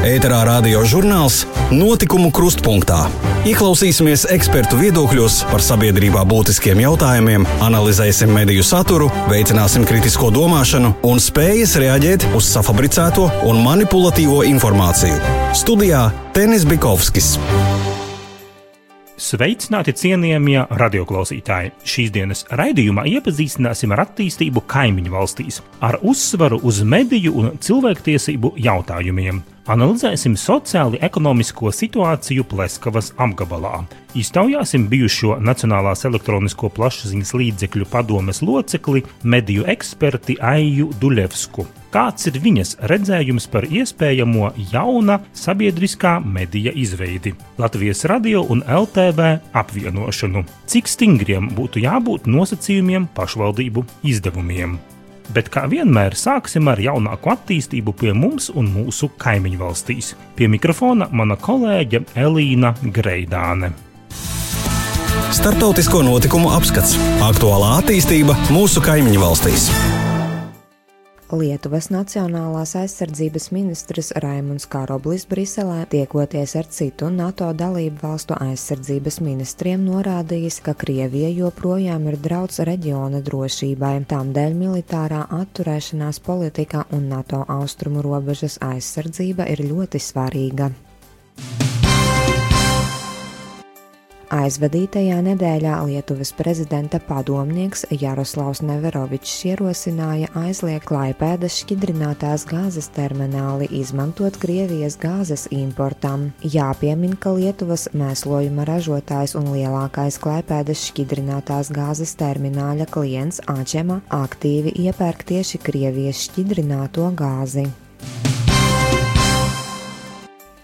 Ēterā radio žurnāls Notikumu krustpunktā. Ieklausīsimies ekspertu viedokļos par sabiedrībā būtiskiem jautājumiem, analizēsim mediju saturu, veicināsim kritisko domāšanu un spējas reaģēt uz safabricēto un manipulatīvo informāciju. Studijā Tenis Bikovskis. Sveicināti cienījamie radioklausītāji! Šīs dienas raidījumā iepazīstināsim ar attīstību kaimiņu valstīs, ar uzsvaru uz mediju un cilvēktiesību jautājumiem. Analizēsim sociāli ekonomisko situāciju Pleskavas apgabalā. Iztaujāsim bijušo Nacionālās elektronisko plašsaziņas līdzekļu padomes locekli, mediju eksperti Aiju Duļevsku. Kāds ir viņas redzējums par iespējamo jauna sabiedriskā medija izveidi, Latvijas radio un LTV apvienošanu? Cik stingriem būtu jābūt nosacījumiem pašvaldību izdevumiem? Bet kā vienmēr sāksim ar jaunāko attīstību pie mums un mūsu kaimiņu valstīs. Pie mikrofona mana kolēģe Elīna Greidāne. Startautisko notikumu apskats - aktuālā attīstība mūsu kaimiņu valstīs. Lietuvas Nacionālās aizsardzības ministrs Raimunds Karoblis Briselē tiekoties ar citu NATO dalību valstu aizsardzības ministriem norādījis, ka Krievija joprojām ir drauds reģiona drošībai, tādēļ militārā atturēšanās politika un NATO austrumu robežas aizsardzība ir ļoti svarīga. Aizvadītajā nedēļā Lietuvas prezidenta padomnieks Jaroslavs Neverovičs ierosināja aizliegt Klaipēdas šķidrinātās gāzes termināli izmantot Krievijas gāzes importam. Jāpiemin, ka Lietuvas mēslojuma ražotājs un lielākais Klaipēdas šķidrinātās gāzes termināļa klients Āķema aktīvi iepērk tieši Krievijas šķidrināto gāzi.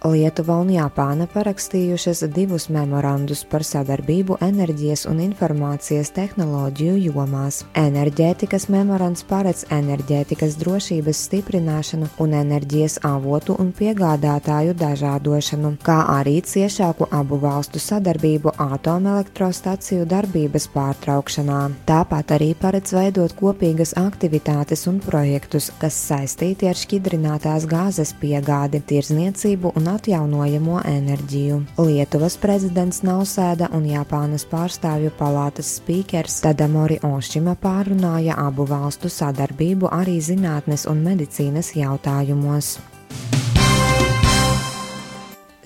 Lietuva un Japāna parakstījušas divus memorandus par sadarbību enerģijas un informācijas tehnoloģiju jomās. Enerģētikas memorands paredz enerģētikas drošības stiprināšanu un enerģijas avotu un piegādātāju dažādošanu, kā arī ciešāku abu valstu sadarbību atomelektrostaciju darbības pārtraukšanā. Tāpat arī paredz veidot kopīgas aktivitātes un projektus, kas saistīti ar šķidrinātās gāzes piegādi, tirzniecību un atjaunojamo enerģiju. Lietuvas prezidents Nausēda un Japānas pārstāvju palātas spīkers Tadamori Ošima pārunāja abu valstu sadarbību arī zinātnes un medicīnas jautājumos.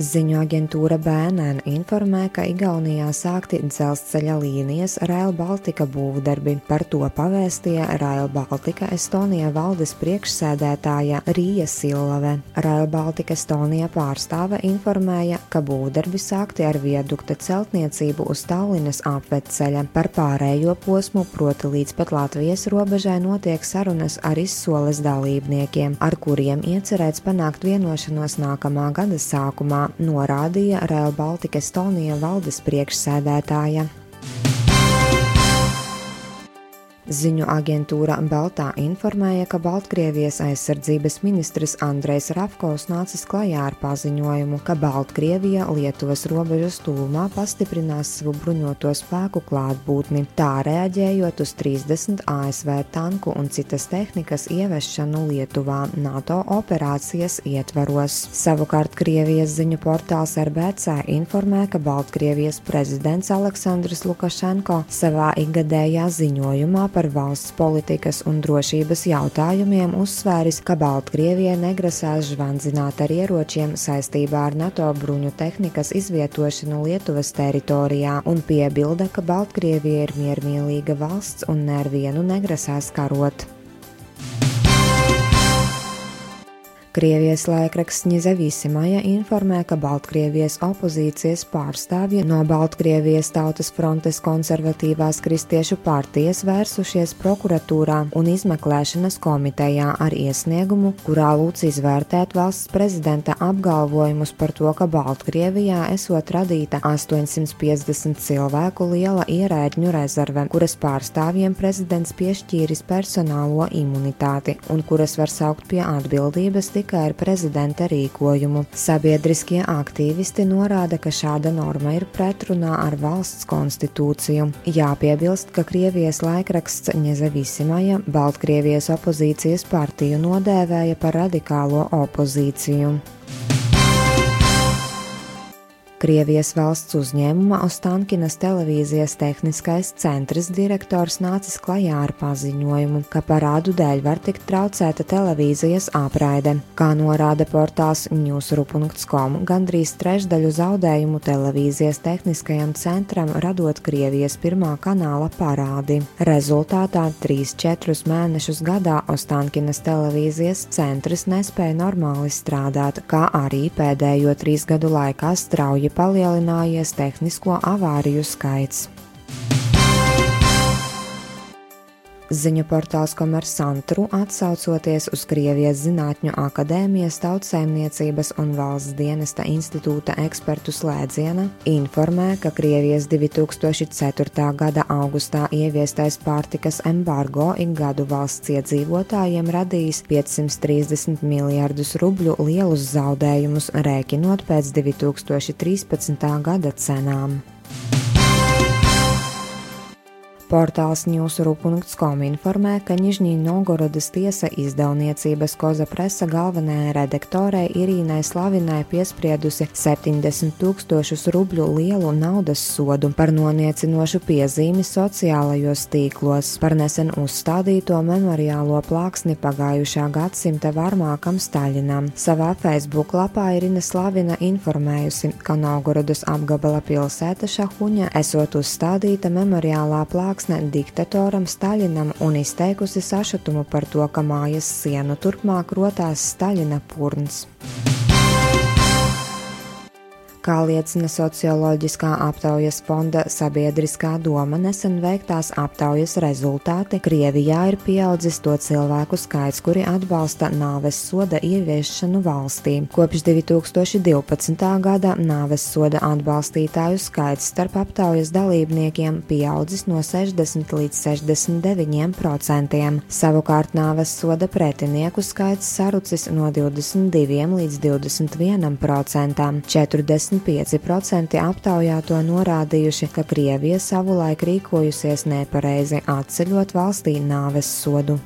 Ziņu aģentūra BNN informē, ka Igaunijā sākti dzelzceļa līnijas Rail Baltica būvdarbi. Par to pavēstīja Rail Baltica Estonija valdes priekšsēdētāja Rīja Silave. Rail Baltica Estonija pārstāve informēja, ka būvdarbi sākti ar viadukta celtniecību uz Tallinas apvedceļa. Par pārējo posmu, proti līdz pat Latvijas robežai, notiek sarunas ar izsoles dalībniekiem, ar kuriem iecerēts panākt vienošanos nākamā gada sākumā norādīja Rail Baltica Estonija valdes priekšsēdētāja. Ziņu aģentūra Baltā informēja, ka Baltkrievijas aizsardzības ministrs Andrejs Rafkovs nācis klajā ar paziņojumu, ka Baltkrievija Lietuvas robežas tuvumā pastiprinās savu bruņoto spēku klātbūtni, tā reaģējot uz 30 ASV tanku un citas tehnikas ievešanu Lietuvā NATO operācijas ietvaros. Savukārt Krievijas ziņu portāls RBC informē, ka Baltkrievijas prezidents Aleksandrs Lukašenko savā ikgadējā ziņojumā par par valsts politikas un drošības jautājumiem uzsvēris, ka Baltkrievija negrasās žvandzināt ar ieročiem saistībā ar NATO bruņu tehnikas izvietošanu Lietuvas teritorijā un piebilda, ka Baltkrievija ir miermīlīga valsts un nevienu negrasās karot. Krievijas laikraksts Ņizavīsimaja informē, ka Baltkrievijas opozīcijas pārstāvji no Baltkrievijas Tautas frontes konservatīvās kristiešu partijas vērsušies prokuratūrā un izmeklēšanas komitejā ar iesniegumu, kurā lūdz izvērtēt valsts prezidenta apgalvojumus par to, ka Baltkrievijā esot radīta 850 cilvēku liela ierēģņu rezerve, kuras pārstāvjiem prezidents piešķīris personālo imunitāti un kuras var saukt pie atbildības tikai ar prezidenta rīkojumu. Sabiedriskie aktīvisti norāda, ka šāda norma ir pretrunā ar valsts konstitūciju. Jāpiebilst, ka Krievijas laikraksts Ņezavisimāja Baltkrievijas opozīcijas partiju nodēvēja par radikālo opozīciju. Krievijas valsts uzņēmuma Ostankinas televīzijas tehniskais centrs direktors nācis klajā ar paziņojumu, ka parādu dēļ var tikt traucēta televīzijas apraide. Kā norāda portāls newsru.com, gandrīz trešdaļu zaudējumu televīzijas tehniskajam centram radot Krievijas pirmā kanāla parādi. Rezultātā 3-4 mēnešus gadā Ostankinas televīzijas centrs nespēja normāli strādāt, kā arī pēdējo trīs gadu laikā strauji palielinājies tehnisko avāriju skaits. Ziņu portāls Komersantru atsaucoties uz Krievijas Zinātņu akadēmijas tautsēmniecības un valsts dienesta institūta ekspertu slēdziena, informē, ka Krievijas 2004. gada augustā ieviestais pārtikas embargo ik gadu valsts iedzīvotājiem radījis 530 miljardus rubļu lielus zaudējumus, rēķinot pēc 2013. gada cenām. Portāls Newsuru.com informē, ka Nižņī Novgorodas tiesa izdevniecības Koza presa galvenajai redaktorei Irīnai Slavinai piespriedusi 70 tūkstošus rubļu lielu naudas sodu par noniecinošu piezīmi sociālajos tīklos par nesen uzstādīto memoriālo plāksni pagājušā gadsimta varmākam Staļinam. Savā Facebook lapā Irina Slavina informējusi, ka Novgorodas apgabala pilsēta Šahuņa esot uzstādīta memoriālā plāksne plāksne diktatoram Staļinam un izteikusi sašutumu par to, ka mājas sienu turpmāk rotās Staļina purns. Kā liecina socioloģiskā aptaujas fonda Sabiedriskā doma nesen veiktās aptaujas rezultāti, Krievijā ir pieaudzis to cilvēku skaits, kuri atbalsta nāves soda ieviešanu valstī. Kopš 2012. gada nāves soda atbalstītāju skaits starp aptaujas dalībniekiem pieaudzis no 60 līdz 69 procentiem. Savukārt nāves soda pretinieku skaits sarucis no 22 līdz 21 procentām. 40 25% aptaujāto norādījuši, ka Krievija savulaik rīkojusies nepareizi atceļot valstī nāves sodu.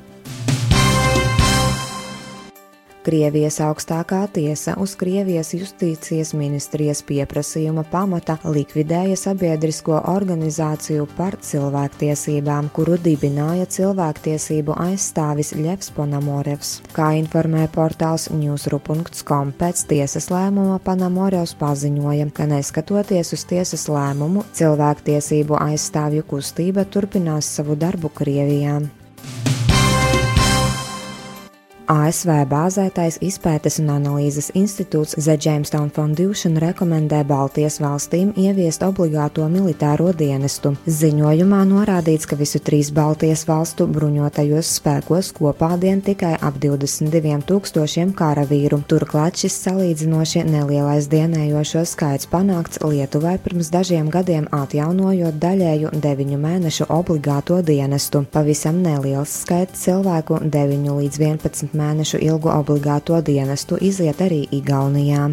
Krievijas augstākā tiesa uz Krievijas justīcijas ministrijas pieprasījuma pamata likvidēja sabiedrisko organizāciju par cilvēktiesībām, kuru dibināja cilvēktiesību aizstāvis Ļevs Ponamorevs. Kā informē portāls newsru.com, pēc tiesas lēmuma Panamorevs paziņoja, ka neskatoties uz tiesas lēmumu, cilvēktiesību aizstāvju kustība turpinās savu darbu Krievijā. ASV bāzētais izpētes un analīzes institūts The Jamestown Foundation rekomendē Baltijas valstīm ieviest obligāto militāro dienestu. Ziņojumā norādīts, ka visu trīs Baltijas valstu bruņotajos spēkos kopā dien tikai ap 22 tūkstošiem karavīru. Turklāt šis salīdzinoši nelielais dienējošo skaits panākts Lietuvai pirms dažiem gadiem atjaunojot daļēju 9 mēnešu obligāto dienestu. Pavisam neliels skaits cilvēku 9 līdz 11 mēnešu ilgu obligāto dienestu iziet arī Igaunijā.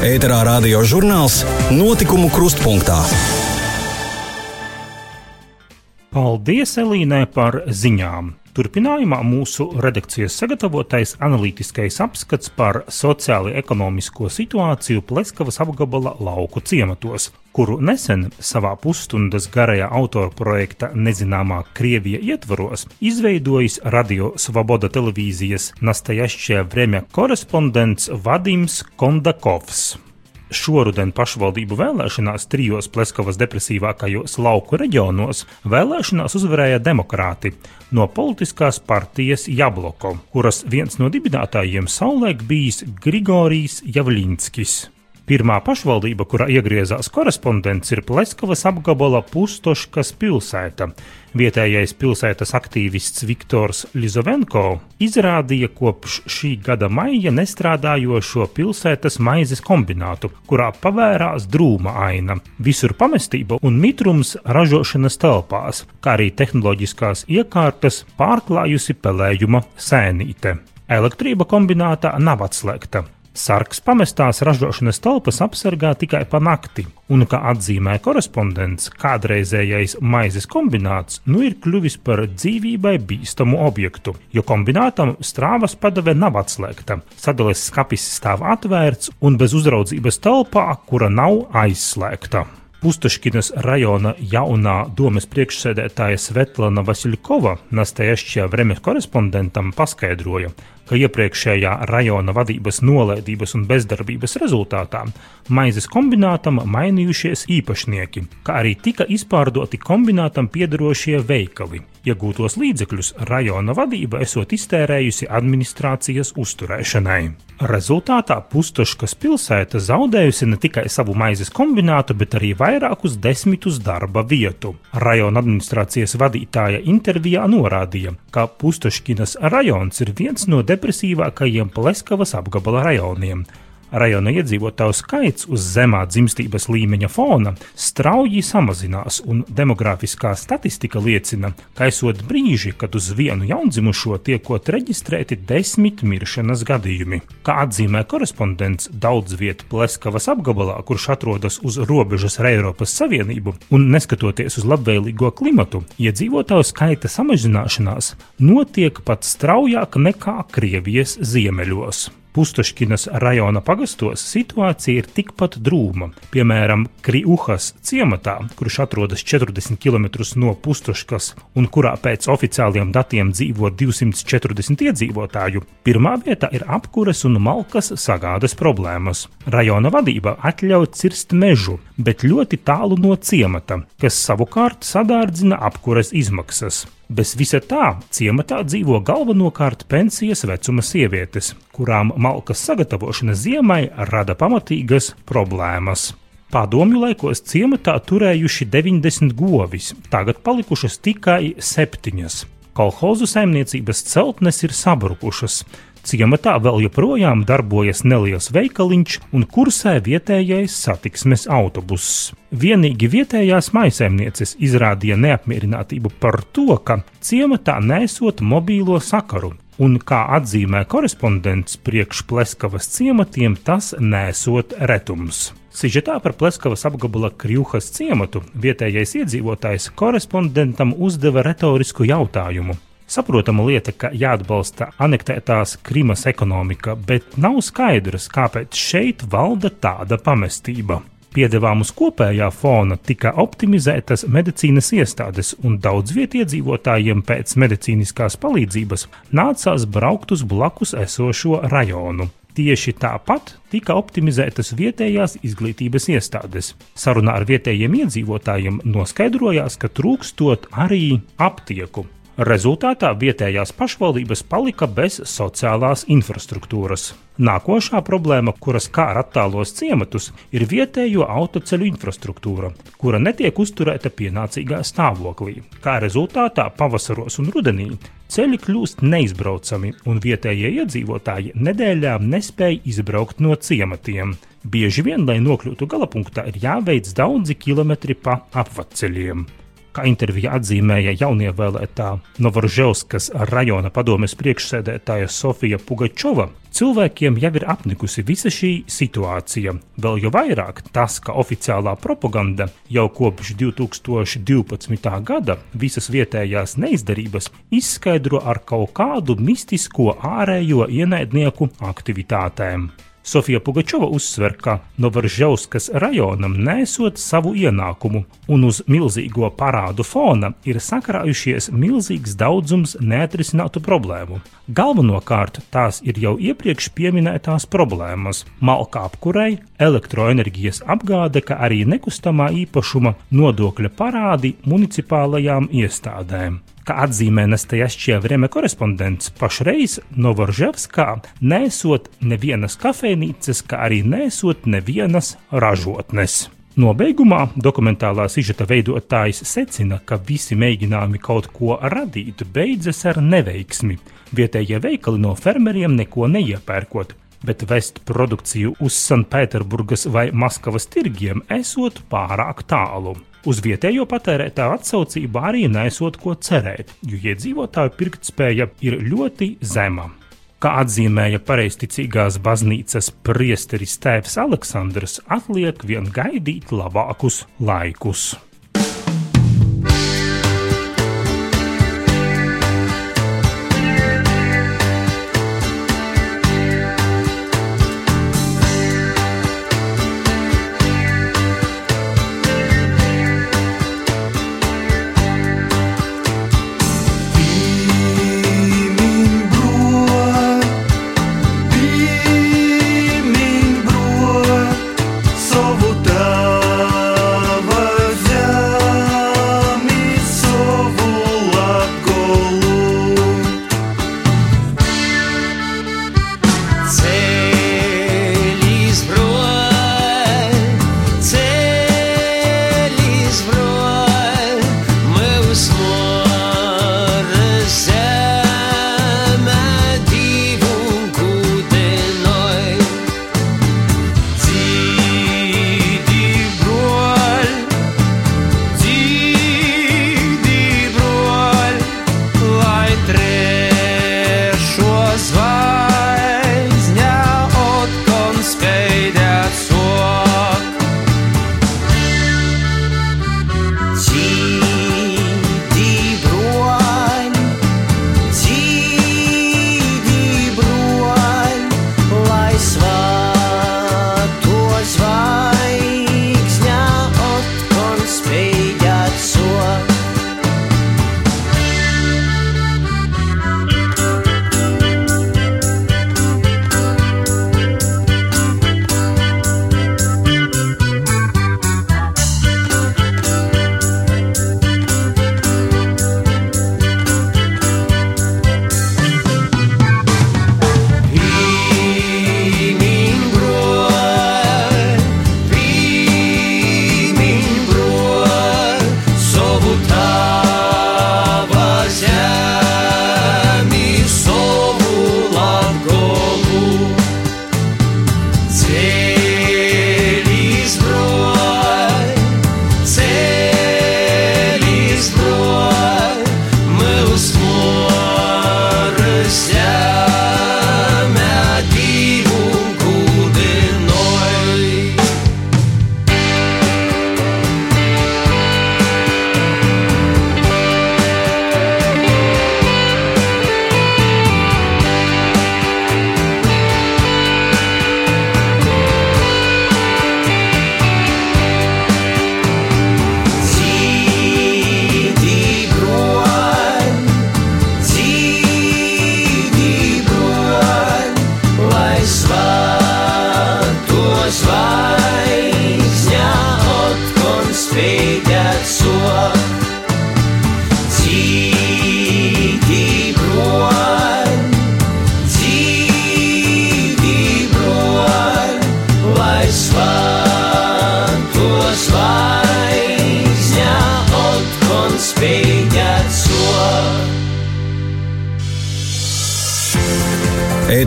Ēterā radio žurnāls Notikumu krustpunktā. Paldies Elīnai par ziņām! Turpinājumā mūsu redakcijas sagatavotais analītiskais apskats par sociāli-ekonomisko situāciju Pleskavas apgabala lauku ciematos, kuru nesen savā pusstundas garajā autora projekta Nezināmā Krievija ietvaros izveidojis Radio Svoboda televīzijas Nastajašķie Vremja korespondents Vadims Kondakovs. Šoruden pašvaldību vēlēšanās trijos Pleskavas depresīvākajos lauku reģionos vēlēšanās uzvarēja demokrāti no politiskās partijas Jabloko, kuras viens no dibinātājiem savulaik bijis Grigorijs Javļinskis. Pirmā pašvaldība, kurā iegriezās korespondents, ir Pleskavas apgabala Pustoškas pilsēta. Vietējais pilsētas aktīvists Viktors Lizovenko izrādīja kopš šī gada maija nestrādājošo pilsētas maizes kombinātu, kurā pavērās drūma aina, visur pamestība un mitrums ražošanas telpās, kā arī tehnoloģiskās iekārtas pārklājusi pelējuma sēnīte. Elektrība kombinātā nav atslēgta. Sarks pamestās ražošanas telpas apsargā tikai pa nakti, un, kā atzīmē korespondents, kādreizējais maizes kombināts nu ir kļuvis par dzīvībai bīstamu objektu, jo kombinātam strāvas padeve nav atslēgta, sadales skapis stāv atvērts un bez uzraudzības telpā, kura nav aizslēgta. Pustaškinas rajona jaunā domas priekšsēdētāja Svetlana Vasiljkova Nastajašķijā Vremes korespondentam paskaidroja, ka iepriekšējā rajona vadības nolaidības un bezdarbības rezultātā maizes kombinātam mainījušies īpašnieki, kā arī tika izpārdoti kombinātam piedarošie veikali. Iegūtos līdzekļus rajona vadība esot iztērējusi administrācijas uzturēšanai. Rezultātā Pustoškas pilsēta zaudējusi ne tikai savu maizes kombinātu, bet arī vairākus desmitus darba vietu. Rajona administrācijas vadītāja intervijā norādīja, ka Pustoškinas rajons ir viens no depresīvākajiem Pleskavas apgabala rajoniem. Rajona iedzīvotāju skaits uz zemā dzimstības līmeņa fona strauji samazinās, un demogrāfiskā statistika liecina, ka esot brīži, kad uz vienu jaundzimušo tiekot reģistrēti desmit miršanas gadījumi. Kā atzīmē korespondents, daudz vietu Pleskavas apgabalā, kurš atrodas uz robežas ar Eiropas Savienību, un neskatoties uz labvēlīgo klimatu, iedzīvotāju skaita samazināšanās notiek pat straujāk nekā Krievijas ziemeļos. Pustuškinas rajona pagastos situācija ir tikpat drūma. Piemēram, Kriuhas ciematā, kurš atrodas 40 km no Pustuškas un kurā pēc oficiāliem datiem dzīvo 240 iedzīvotāju, pirmā vietā ir apkures un malkas sagādas problēmas. Rajona vadība atļauj cirst mežu, bet ļoti tālu no ciemata, kas savukārt sadārdzina apkures izmaksas. Bez visa tā, ciematā dzīvo galvenokārt pensijas vecuma sievietes, kurām malkas sagatavošana ziemai rada pamatīgas problēmas. Padomju laikos ciematā turējuši 90 govis, tagad palikušas tikai septiņas. Kolhozu saimniecības celtnes ir sabrukušas, Ciematā vēl joprojām darbojas neliels veikaliņš un kursē vietējais satiksmes autobuss. Vienīgi vietējās maisaimnieces izrādīja neapmierinātību par to, ka ciematā nesot mobīlo sakaru, un, kā atzīmē korespondents priekš Pleskavas ciematiem, tas nesot retums. Sižetā par Pleskavas apgabala Krjuhas ciematu vietējais iedzīvotājs korespondentam uzdeva retorisku jautājumu Saprotama lieta, ka jāatbalsta anektētās Krimas ekonomika, bet nav skaidrs, kāpēc šeit valda tāda pamestība. Piedevām uz kopējā fona tika optimizētas medicīnas iestādes, un daudz vietu iedzīvotājiem pēc medicīniskās palīdzības nācās braukt uz blakus esošo rajonu. Tieši tāpat tika optimizētas vietējās izglītības iestādes. Sarunā ar vietējiem iedzīvotājiem noskaidrojās, ka trūkstot arī aptieku. Rezultātā vietējās pašvaldības palika bez sociālās infrastruktūras. Nākošā problēma, kuras kā attālos ciematus, ir vietējo autoceļu infrastruktūra, kura netiek uzturēta pienācīgā stāvoklī. Kā rezultātā pavasaros un rudenī ceļi kļūst neizbraucami, un vietējie iedzīvotāji nedēļām nespēja izbraukt no ciematiem. Bieži vien, lai nokļūtu galapunktā, ir jāveic daudzi kilometri pa apceļiem. Kā intervijā atzīmēja jaunievēlētā Novorževskas rajona padomes priekšsēdētāja Sofija Pugačova, cilvēkiem jau ir apnikusi visa šī situācija. Vēl jau vairāk tas, ka oficiālā propaganda jau kopš 2012. gada visas vietējās neizdarības izskaidro ar kaut kādu mistisko ārējo ienaidnieku aktivitātēm. Sofija Pugačova uzsver, ka Novaržauskas rajonam nesot savu ienākumu, un uz milzīgo parādu fona ir sakrājušies milzīgs daudzums neatrisinātu problēmu. Galvenokārt tās ir jau iepriekš minētās problēmas - malka apkurei, elektroenerģijas apgāde, kā arī nekustamā īpašuma nodokļa parādi municipālajām iestādēm. Kā atzīmē Nestajašķie Vreme korespondents, pašreiz Novorževskā nesot nevienas kafejnīcas, kā arī nesot nevienas ražotnes. Nobeigumā dokumentālā sižeta veidotājs secina, ka visi mēģinājumi kaut ko radīt beidzas ar neveiksmi. Vietējie veikali no fermeriem neko neiepērkot, bet vest produkciju uz Sanktpēterburgas vai Maskavas tirgiem esot pārāk tālu. Uz vietējo patērētāju atsaucību arī nesot ko cerēt, jo iedzīvotāju pirktspēja ir ļoti zema. Kā atzīmēja pareizticīgās baznīcas priesteris Tēvs Aleksandrs, atliek vien gaidīt labākus laikus.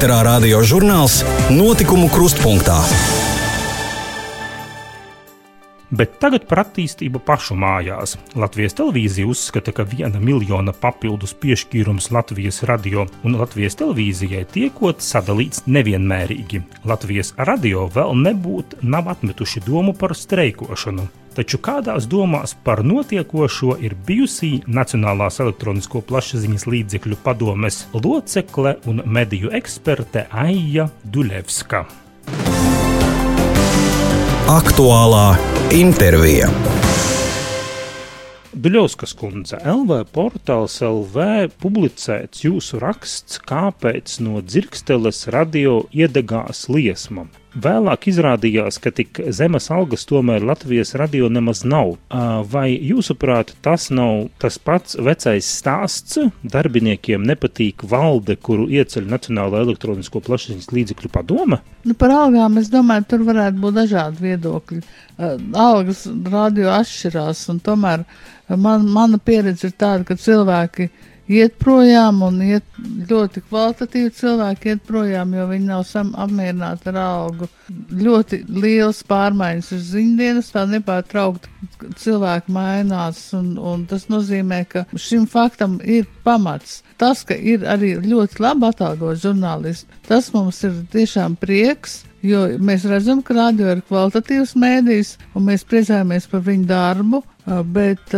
Ēterā radio žurnāls Notikumu krustpunktā. Bet tagad par attīstību pašu mājās. Latvijas televīzija uzskata, ka viena miljona papildus piešķīrums Latvijas radio un Latvijas televīzijai tiekot sadalīts nevienmērīgi. Latvijas radio vēl nebūtu nav atmetuši domu par streikošanu. Taču kādās domās par notiekošo ir bijusī Nacionālās elektronisko plašsaziņas līdzekļu padomes locekle un mediju eksperte Aija Duļevska. Aktuālā intervija. Duļovskas kundze, LV portāls LV publicēts jūsu raksts, kāpēc no dzirksteles radio iedegās liesma. Vēlāk izrādījās, ka tik zemes algas tomēr Latvijas radio nemaz nav. Vai jūsuprāt, tas nav tas pats vecais stāsts? Darbiniekiem nepatīk valde, kuru ieceļ Nacionāla elektronisko plašsaziņas līdzekļu padome? Nu, par algām es domāju, tur varētu būt dažādi viedokļi. Algas radio atšķirās, un tomēr man, mana pieredze ir tāda, ka cilvēki iet projām un iet ļoti kvalitatīvi cilvēki iet projām, jo viņi nav sam apmierināti ar algu. Ļoti liels pārmaiņas ir ziņdienas, tā nepārtraukti cilvēki mainās, un, un tas nozīmē, ka šim faktam ir pamats. Tas, ka ir arī ļoti labi atalgot žurnālisti, tas mums ir tiešām prieks. Jo mēs redzam, ka radio ir kvalitatīvs mēdījis, un mēs priecājamies par viņu darbu, bet,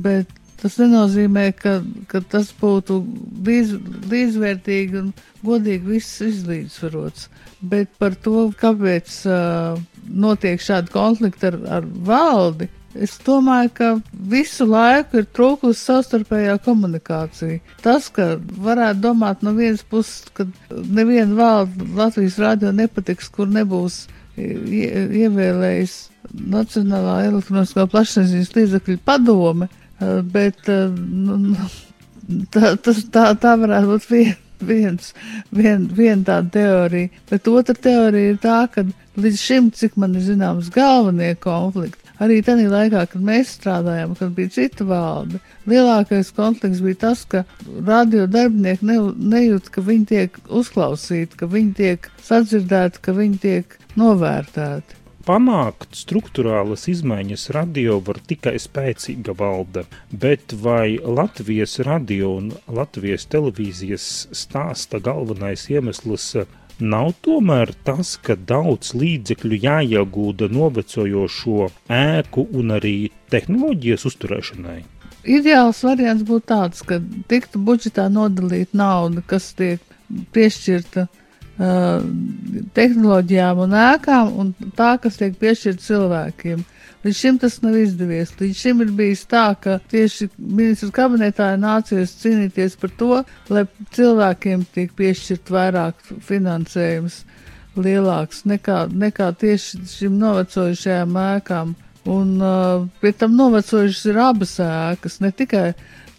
bet tas nenozīmē, ka, ka tas būtu līdz, līdzvērtīgi un godīgi viss izlīdzsvarots. Bet par to, kāpēc uh, notiek šādi konflikti ar, ar valdi, Es domāju, ka visu laiku ir trūkusi savstarpējā komunikācija. Tas, ka varētu domāt no vienas puses, ka neviena valda Latvijas rādio nepatiks, kur nebūs ie, ievēlējis Nacionālā elektroniskā plašsaziņas līdzakļu padome, bet eh, nu, nu, tā, tas, tā, tā varētu būt viena viens, vien, viena tāda teorija, bet otra teorija ir tā, ka līdz šim, cik man ir zināms, galvenie konflikti Arī tajā laikā, kad mēs strādājām, kad bija cita valde, lielākais konflikts bija tas, ka radio darbinieki ne, nejūt, ka viņi tiek uzklausīti, ka viņi tiek sadzirdēti, ka viņi tiek novērtēti. Panākt struktūrālas izmaiņas radio var tikai spēcīga valde, bet vai Latvijas radio un Latvijas televīzijas stāsta galvenais iemesls Nav tomēr tas, ka daudz līdzekļu jāiegūda novecojošo ēku un arī tehnoloģijas uzturēšanai. Ideāls variants būtu tāds, ka tiktu budžetā nodalīta nauda, kas tiek piešķirta uh, tehnoloģijām un ēkām, un tā, kas tiek piešķirta cilvēkiem. Uh, Līdz šim tas nav izdevies. Līdz šim ir bijis tā, ka tieši ministrs kabinetā ir nācies cīnīties par to, lai cilvēkiem tiek piešķirt vairāk finansējums lielāks nekā, nekā tieši šim novecojušajām ēkām. Un uh, pie tam novecojušas ir abas ēkas, ne tikai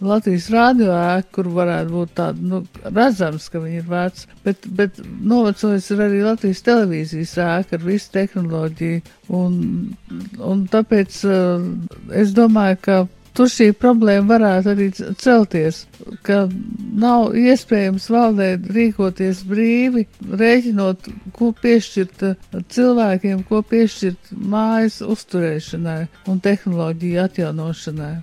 Latvijas rādio ēka, kur varētu būt tāda, nu, redzams, ka viņi ir veci, bet, bet novecojis ir arī Latvijas televīzijas ēka ar visu tehnoloģiju, un, un tāpēc uh, es domāju, ka tur šī problēma varētu arī celties, ka nav iespējams valdē rīkoties brīvi, rēķinot, ko piešķirt cilvēkiem, ko piešķirt mājas uzturēšanai un tehnoloģiju atjaunošanai.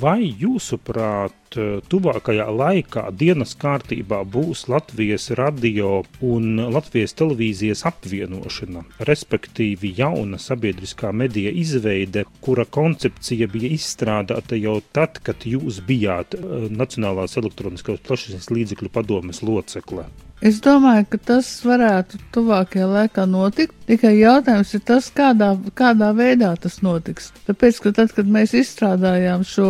Vai jūsuprāt, tuvākajā laikā dienas kārtībā būs Latvijas radio un Latvijas televīzijas apvienošana, respektīvi jauna sabiedriskā medija izveide, kura koncepcija bija izstrādāta jau tad, kad jūs bijāt eh, Nacionālās elektroniskās plašsaziņas līdzekļu padomes locekle? Es domāju, ka tas varētu tuvākajā laikā notikt. Tikai jautājums ir tas, kādā, kādā veidā tas notiks. Tāpēc, ka tad, kad mēs izstrādājām šo,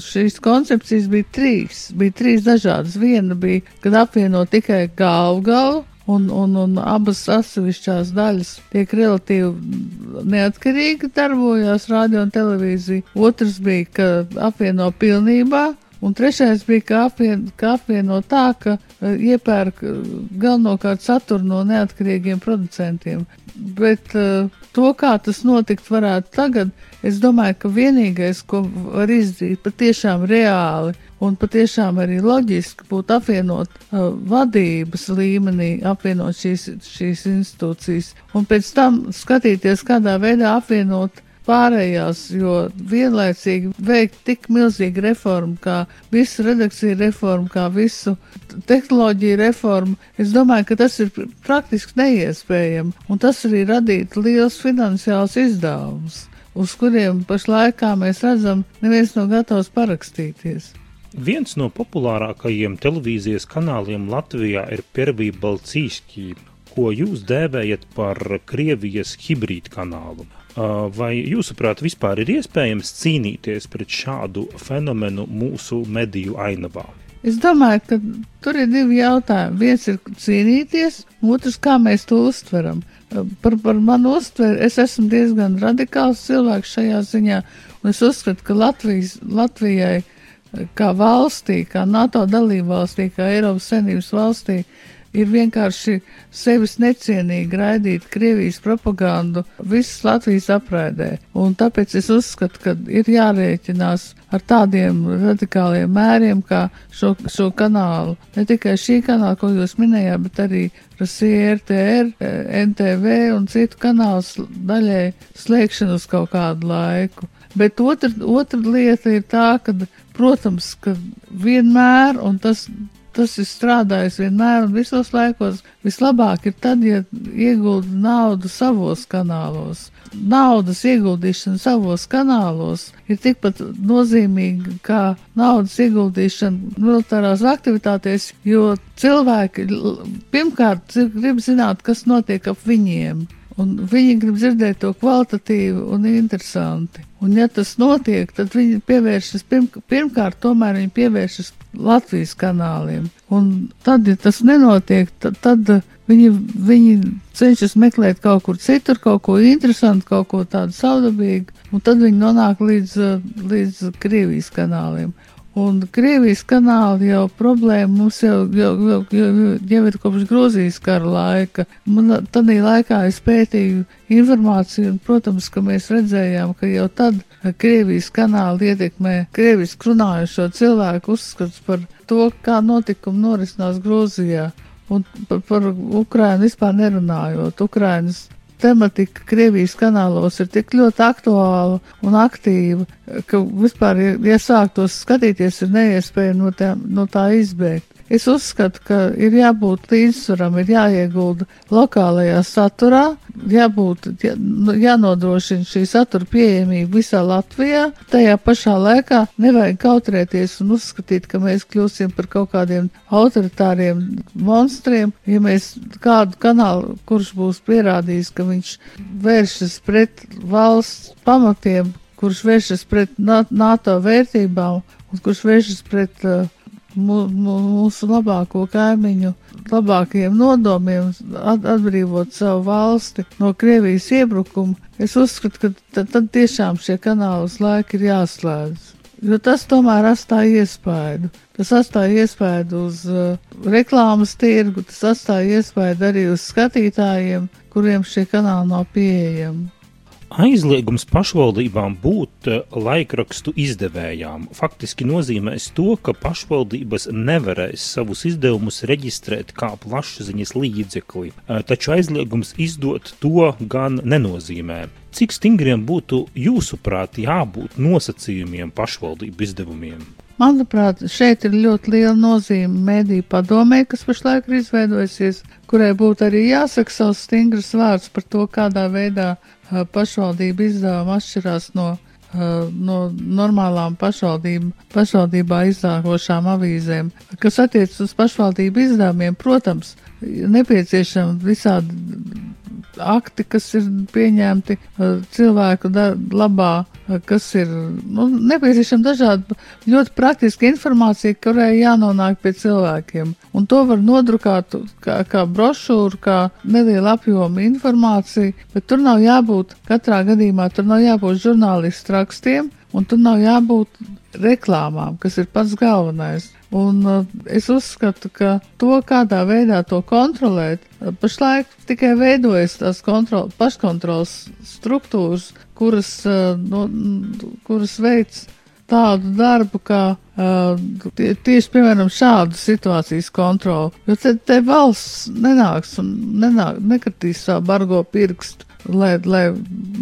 šīs koncepcijas, bija trīs. Bija trīs dažādas. Viena bija, kad apvieno tikai galvu galvu. Un, un, un abas atsevišķās daļas tiek relatīvi neatkarīgi darbojās radio un televīzija. Otrs bija, ka apvieno pilnībā Un trešais bija, ka, apvien, ka apvieno tā, ka uh, iepērk uh, galvenokārt saturu no neatkarīgiem producentiem. Bet uh, to, kā tas notikt varētu tagad, es domāju, ka vienīgais, ko var izdarīt patiešām reāli un patiešām arī loģiski būtu apvienot vadības līmenī, apvienot šīs, šīs institūcijas un pēc tam skatīties, kādā veidā apvienot pārējās, jo vienlaicīgi veikt tik milzīgu reformu, kā visu redakciju reformu, kā visu tehnoloģiju reformu, es domāju, ka tas ir praktiski neiespējami, un tas arī radītu liels finansiāls izdevums, uz kuriem pašlaikā mēs redzam, neviens nav gatavs parakstīties. Viens no populārākajiem televīzijas kanāliem Latvijā ir Pervība Balcīskī, ko jūs dēvējat par Krievijas hibrīdu kanālu. Vai jūsuprāt, vispār ir iespējams cīnīties pret šādu fenomenu mūsu mediju ainavā? Es domāju, ka tur ir divi jautājumi. Viens ir cīnīties, otrs, kā mēs to uztveram. Par, par manu uztveri es esmu diezgan radikāls cilvēks šajā ziņā, un es uzskatu, ka Latvijas, Latvijai kā valstī, kā NATO dalībvalstī, kā Eiropas Savienības valstī, ir vienkārši sevis necienīgi raidīt Krievijas propagandu visas Latvijas apraidē. Un tāpēc es uzskatu, ka ir jārēķinās ar tādiem radikāliem mēriem, kā šo, šo kanālu. Ne tikai šī kanāla, ko jūs minējāt, bet arī Rasija RTR, NTV un citu kanālu daļai slēgšanu uz kaut kādu laiku. Bet otra, otra lieta ir tā, ka, protams, ka vienmēr, un tas, tas ir strādājis vienmēr un visos laikos, vislabāk ir tad, ja iegulda naudu savos kanālos. Naudas ieguldīšana savos kanālos ir tikpat nozīmīga kā naudas ieguldīšana militārās aktivitātēs, jo cilvēki pirmkārt grib zināt, kas notiek ap viņiem. Un viņi grib dzirdēt to kvalitatīvu un interesanti. Un, ja tas notiek, tad viņi pievēršas, pirm, pirmkārt, tomēr viņi pievēršas Latvijas kanāliem. Un tad, ja tas nenotiek, tad, tad viņi, viņi cenšas meklēt kaut kur citur, kaut ko interesantu, kaut ko tādu saudabīgu, un tad viņi nonāk līdz, līdz Krievijas kanāliem. Un Krievijas kanāli jau problēma mums jau, jau, jau, jau, jau ir kopš Grūzijas kara laika. Man tādā laikā es pētīju informāciju, un, protams, ka mēs redzējām, ka jau tad Krievijas kanāli ietekmē Krievijas runājušo cilvēku uzskats par to, kā notikumi norisinās Grūzijā. Un par, par Ukrainu vispār nerunājot. Ukrainas tematika Krievijas kanālos ir tik ļoti aktuāla un aktīva, ka vispār, ja sāktos skatīties, ir neiespējami no, tā, no tā izbēgt. Es uzskatu, ka ir jābūt līdzsvaram, ir jāiegulda lokālajā saturā, jābūt, jā, nu, jānodrošina šī satura pieejamība visā Latvijā. Tajā pašā laikā nevajag kautrēties un uzskatīt, ka mēs kļūsim par kaut kādiem autoritāriem monstriem, ja mēs kādu kanālu, kurš būs pierādījis, ka viņš vēršas pret valsts pamatiem, kurš vēršas pret NATO vērtībām un kurš vēršas pret uh, mūsu labāko kaimiņu labākajiem nodomiem atbrīvot savu valsti no Krievijas iebrukuma, es uzskatu, ka tad, tad tiešām šie kanāli uz laiku ir jāslēdz. Jo tas tomēr atstāja iespaidu. Tas atstāja iespaidu uz uh, reklāmas tirgu, tas atstāja iespaidu arī uz skatītājiem, kuriem šie kanāli nav pieejami. Aizliegums pašvaldībām būt eh, laikrakstu izdevējām faktiski nozīmēs to, ka pašvaldības nevarēs savus izdevumus reģistrēt kā plašsaziņas līdzekli, eh, taču aizliegums izdot to gan nenozīmē. Cik stingriem būtu jūsuprāt jābūt nosacījumiem pašvaldību izdevumiem? Manuprāt, šeit ir ļoti liela nozīme mediju padomē, kas pašlaik ir izveidojusies, kurai būtu arī jāsaka savs stingrs vārds par to, kādā veidā pašvaldību izdevumi atšķirās no, no normālām pašvaldībā izdāvošām avīzēm. Kas attiecas uz pašvaldību izdevumiem, protams, nepieciešama visādi akti, kas ir pieņemti cilvēku labā, kas ir nu, nepieciešama dažāda ļoti praktiska informācija, kurai jānonāk pie cilvēkiem. Un to var nodrukāt kā, kā brošūru, kā neliela apjoma informācija, bet tur nav jābūt katrā gadījumā, tur nav jābūt žurnālistu rakstiem, un tur nav jābūt reklāmām, kas ir pats galvenais. Un uh, es uzskatu, ka to, kādā veidā to kontrolēt, uh, pašlaik tikai veidojas tās kontrol, paškontrols struktūras, kuras, no, kuras veids tādu darbu, kā uh, tie, tieši, piemēram, šādu situācijas kontroli. Jo te, te valsts nenāks un nenāk, nekatīs savu bargo pirkstu, lai, lai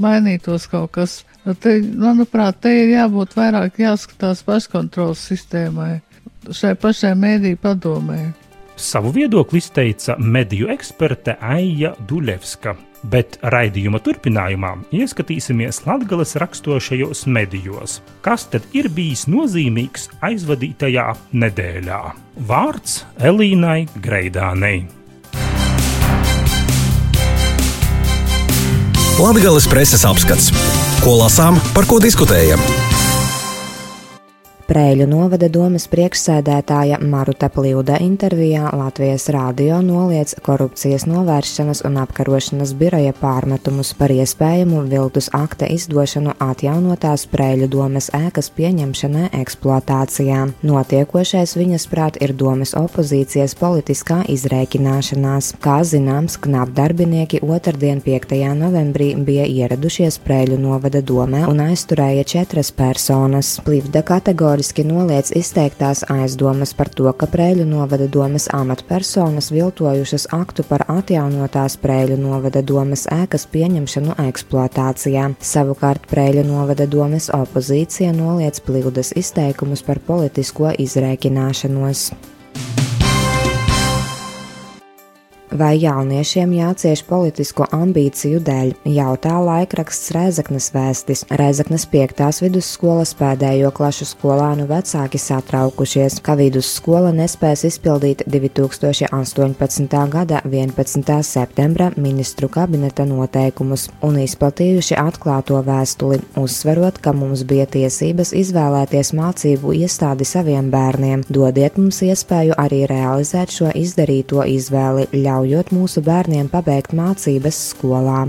mainītos kaut kas. Te, manuprāt, te ir jābūt vairāk jāskatās paškontrolas sistēmai šai pašai mēdīju padomē. Savu viedokli izteica mediju eksperte Aija Duļevska, bet raidījuma turpinājumā ieskatīsimies Latvijas raksturošajos medijos. Kas tad ir bijis nozīmīgs aizvadītajā nedēļā? Vārds Elīnai Greidānei. Latvijas preses apskats. Ko lasām, par ko diskutējam? Sprēļu novada domas priekšsēdētāja Maruta Plīuda intervijā Latvijas rādio noliec korupcijas novēršanas un apkarošanas biroja pārmetumus par iespējamu viltus akta izdošanu atjaunotās Sprēļu domas ēkas pieņemšanai eksploatācijā. Notiekošais viņas prāt ir domas opozīcijas politiskā izrēķināšanās. Kā zināms, knap darbinieki otrdien 5. novembrī bija ieradušies Sprēļu novada domē un aizturēja četras personas. Plivda kategoriski noliec izteiktās aizdomas par to, ka Prēļu novada domas amatpersonas viltojušas aktu par atjaunotās Prēļu novada domas ēkas pieņemšanu eksploatācijā. Savukārt Prēļu novada domas opozīcija noliec Plivdas izteikumus par politisko izrēķināšanos. Vai jauniešiem jācieš politisko ambīciju dēļ, jautā laikraksts Rēzaknes vēstis. Rēzaknes 5. vidusskolas pēdējo klašu skolānu vecāki satraukušies, ka vidusskola nespēs izpildīt 2018. gada 11. septembra ministru kabineta noteikumus un izplatījuši atklāto vēstuli, uzsverot, ka mums bija tiesības izvēlēties mācību iestādi saviem bērniem. Dodiet mums iespēju arī realizēt šo izdarīto izvēli, ļauj ļaujot mūsu bērniem pabeigt mācības skolā.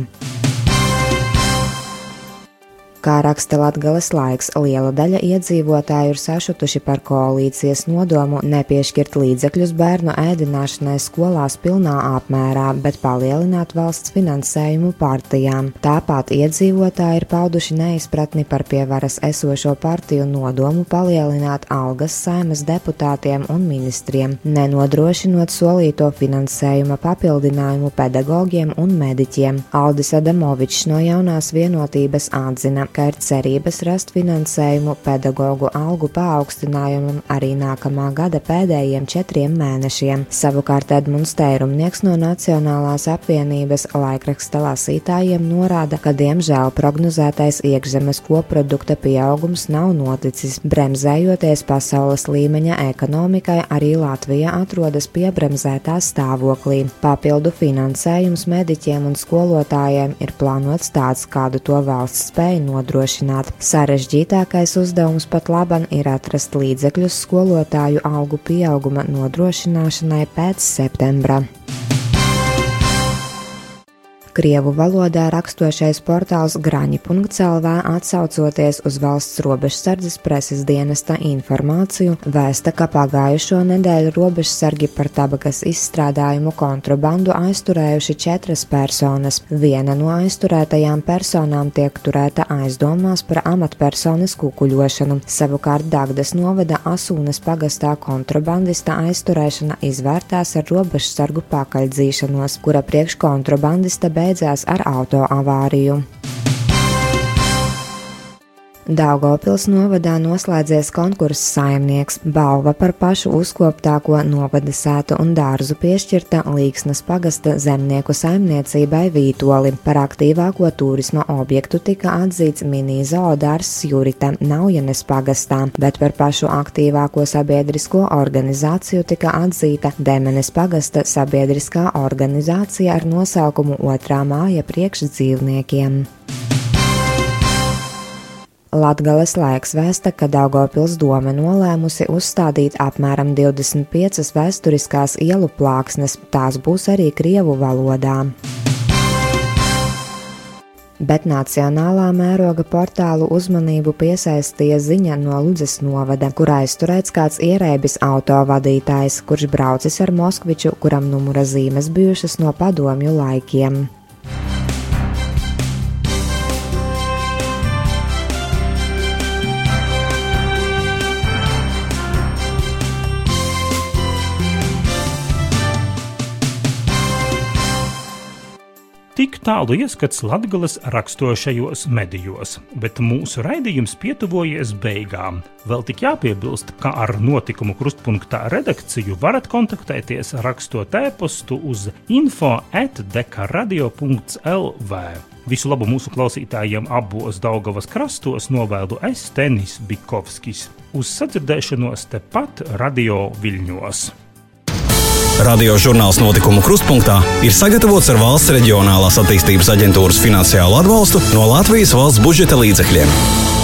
Kā raksta Latgales laiks, liela daļa iedzīvotāju ir sašutuši par koalīcijas nodomu nepiešķirt līdzekļus bērnu ēdināšanai skolās pilnā apmērā, bet palielināt valsts finansējumu partijām. Tāpat iedzīvotāji ir pauduši neizpratni par pie varas esošo partiju nodomu palielināt algas saimas deputātiem un ministriem, nenodrošinot solīto finansējuma papildinājumu pedagogiem un mediķiem. Aldis Adamovičs no jaunās vienotības atzina, ka ir cerības rast finansējumu pedagoģu algu paaugstinājumam arī nākamā gada pēdējiem četriem mēnešiem. Savukārt Edmunds Tērumnieks no Nacionālās apvienības laikraksta lasītājiem norāda, ka diemžēl prognozētais iekšzemes koprodukta pieaugums nav noticis. Bremzējoties pasaules līmeņa ekonomikai, arī Latvija atrodas piebremzētā stāvoklī. Papildu finansējums mediķiem un skolotājiem ir plānots tāds, kādu to valsts spēja nodrošināt nodrošināt. Sarežģītākais uzdevums pat laban ir atrast līdzekļus skolotāju algu pieauguma nodrošināšanai pēc septembra. Krievu valodā rakstošais portāls Graņi.CLV atsaucoties uz valsts robežsardzes preses dienesta informāciju, vēsta, ka pagājušo nedēļu robežsargi par tabakas izstrādājumu kontrabandu aizturējuši četras personas. Viena no aizturētajām personām tiek turēta aizdomās par amatpersonas kukuļošanu. Savukārt Dagdas novada Asūnas pagastā kontrabandista aizturēšana izvērtās ar robežsargu pakaļdzīšanos, kura priekškontrabandista beidzās beidzās ar autoavāriju. Daugopils novadā noslēdzies konkurss saimnieks. Balva par pašu uzkoptāko novada sētu un dārzu piešķirta Līksnas pagasta zemnieku saimniecībai Vītoli. Par aktīvāko turisma objektu tika atzīts mini-zoodārs Jurita Naujanes pagastā, bet par pašu aktīvāko sabiedrisko organizāciju tika atzīta Demenes pagasta sabiedriskā organizācija ar nosaukumu Otrā māja priekšdzīvniekiem. Latgales laiks vēsta, ka Daugopils doma nolēmusi uzstādīt apmēram 25 vēsturiskās ielu plāksnes, tās būs arī Krievu valodā. Bet nacionālā mēroga portālu uzmanību piesaistīja ziņa no Ludzes novada, kur aizturēts kāds ierēbis autovadītājs, kurš braucis ar Moskviču, kuram numura zīmes bijušas no padomju laikiem. Tālu ieskats Latvijas raksturošajos medijos, bet mūsu raidījums pietuvojies beigām. Vēl tik jāpiebilst, ka ar notikumu krustpunktā redakciju varat kontaktēties rakstot e-pastu uz info atdekaradio.lv. Visu labu mūsu klausītājiem abos Daugavas krastos novēlu es Tenis Bikovskis. Uz sadzirdēšanos tepat Radio Viļņos! Radio žurnāls notikumu krustpunktā ir sagatavots ar valsts reģionālās attīstības aģentūras finansiālu atbalstu no Latvijas valsts budžeta līdzekļiem.